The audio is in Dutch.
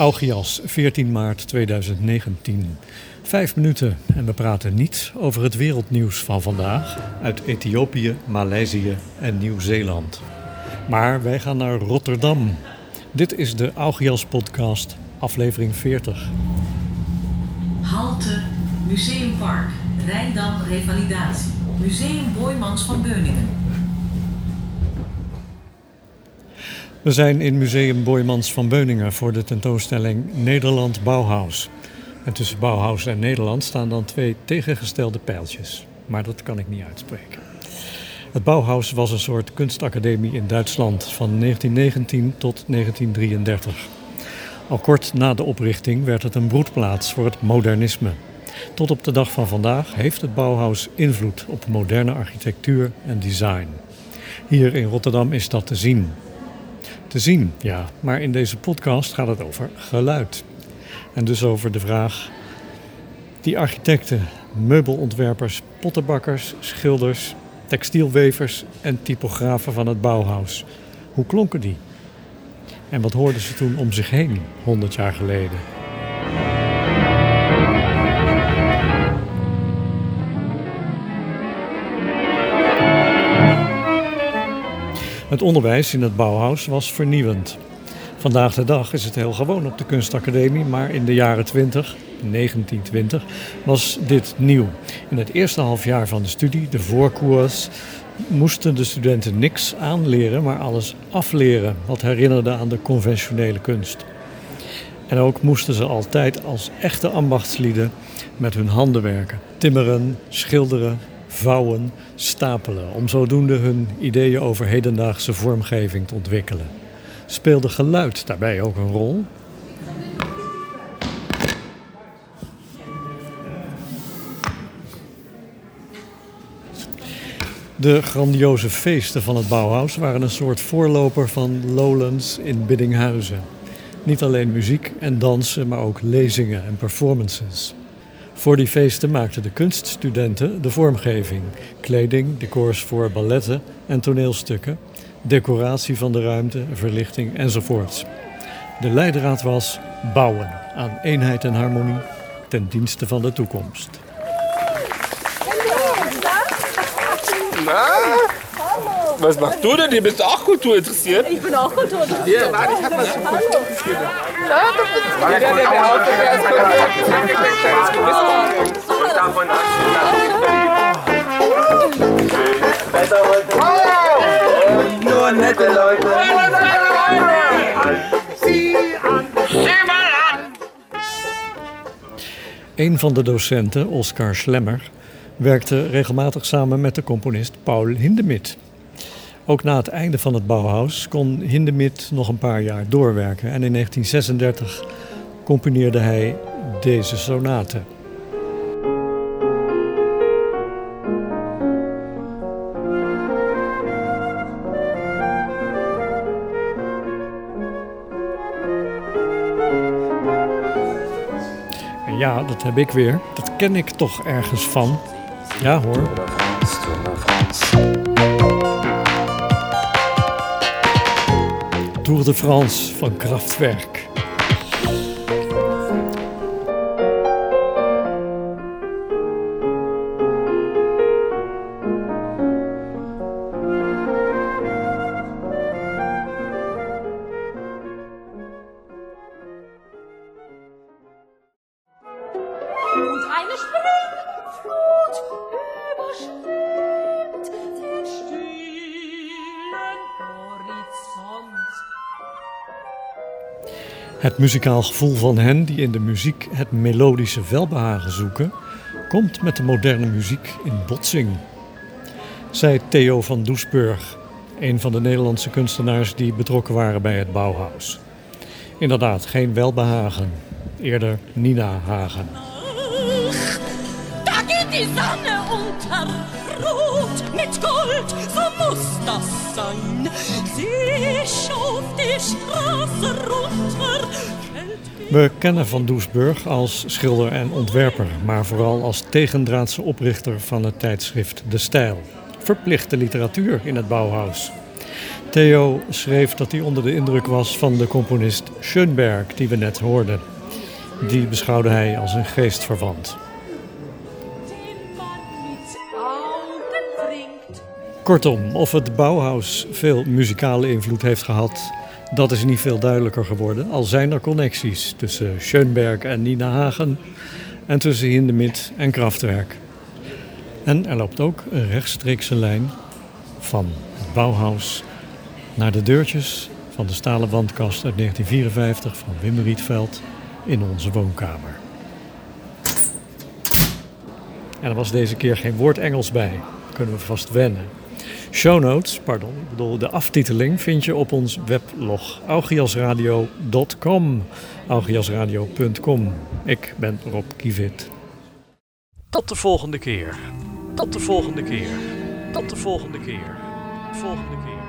Augias, 14 maart 2019. Vijf minuten en we praten niet over het wereldnieuws van vandaag uit Ethiopië, Maleisië en Nieuw-Zeeland. Maar wij gaan naar Rotterdam. Dit is de Augias podcast, aflevering 40. Halte Museumpark, Rijndam Revalidatie, Museum Boijmans van Beuningen. We zijn in Museum Boijmans van Beuningen voor de tentoonstelling Nederland Bauhaus. En tussen Bauhaus en Nederland staan dan twee tegengestelde pijltjes. Maar dat kan ik niet uitspreken. Het Bauhaus was een soort kunstacademie in Duitsland van 1919 tot 1933. Al kort na de oprichting werd het een broedplaats voor het modernisme. Tot op de dag van vandaag heeft het Bauhaus invloed op moderne architectuur en design. Hier in Rotterdam is dat te zien. Te zien, ja, maar in deze podcast gaat het over geluid. En dus over de vraag: die architecten, meubelontwerpers, pottenbakkers, schilders, textielwevers en typografen van het Bauhaus, hoe klonken die? En wat hoorden ze toen om zich heen, 100 jaar geleden? Het onderwijs in het Bauhaus was vernieuwend. Vandaag de dag is het heel gewoon op de kunstacademie, maar in de jaren 20, 1920, was dit nieuw. In het eerste half jaar van de studie, de voorkoers, moesten de studenten niks aanleren, maar alles afleren wat herinnerde aan de conventionele kunst. En ook moesten ze altijd als echte ambachtslieden met hun handen werken. Timmeren, schilderen, vouwen, stapelen. Om zodoende hun ideeën over hedendaagse vormgeving te ontwikkelen. Speelde geluid daarbij ook een rol? De grandioze feesten van het Bauhaus waren een soort voorloper van Lowlands in Biddinghuizen. Niet alleen muziek en dansen, maar ook lezingen en performances. Voor die feesten maakten de kunststudenten de vormgeving, kleding, decors voor balletten en toneelstukken, decoratie van de ruimte, verlichting enzovoorts. De leidraad was bouwen aan eenheid en harmonie ten dienste van de toekomst. Was machst du denn? Du bist auch Kultur interessiert. Ich bin auch Kultur interessiert. Hier, warte, ich hab was zu Kultur interessiert. Bist der, der, der, ist Nur nette Leute. Een van de docenten, Oscar Schlemmer, werkte regelmatig samen met de componist Paul Hindemith. Ook na het einde van het Bauhaus kon Hindemith nog een paar jaar doorwerken en in 1936 componeerde hij deze sonate. En ja, dat heb ik weer. Dat ken ik toch ergens van. Ja hoor. Tour de France van Kraftwerk. Eine Springflut überschwemmt Het muzikaal gevoel van hen die in de muziek het melodische welbehagen zoeken, komt met de moderne muziek in botsing. Zei Theo van Doesburg, een van de Nederlandse kunstenaars die betrokken waren bij het Bauhaus. Inderdaad, geen welbehagen, eerder Nina Hagen. Da Gold, so muss das sein. Sie schauf die runter, We kennen Van Doesburg als schilder en ontwerper, maar vooral als tegendraadse oprichter van het tijdschrift De Stijl. Verplichte literatuur in het Bauhaus. Theo schreef dat hij onder de indruk was van de componist Schönberg, die we net hoorden. Die beschouwde hij als een geestverwant. Kortom, of het Bauhaus veel muzikale invloed heeft gehad, dat is niet veel duidelijker geworden. Al zijn er connecties tussen Schönberg en Nina Hagen en tussen Hindemith en Kraftwerk. En er loopt ook een rechtstreekse lijn van het Bauhaus naar de deurtjes van de stalen wandkast uit 1954 van Wim Rietveld in onze woonkamer. En er was deze keer geen woord Engels bij. Kunnen we vast wennen. Show notes, pardon, bedoel de aftiteling vind je op ons weblog augiasradio.com. augiasradio.com. Ik ben Rob Kivit. Tot de volgende keer. Tot de volgende keer. Tot de volgende keer. Volgende keer.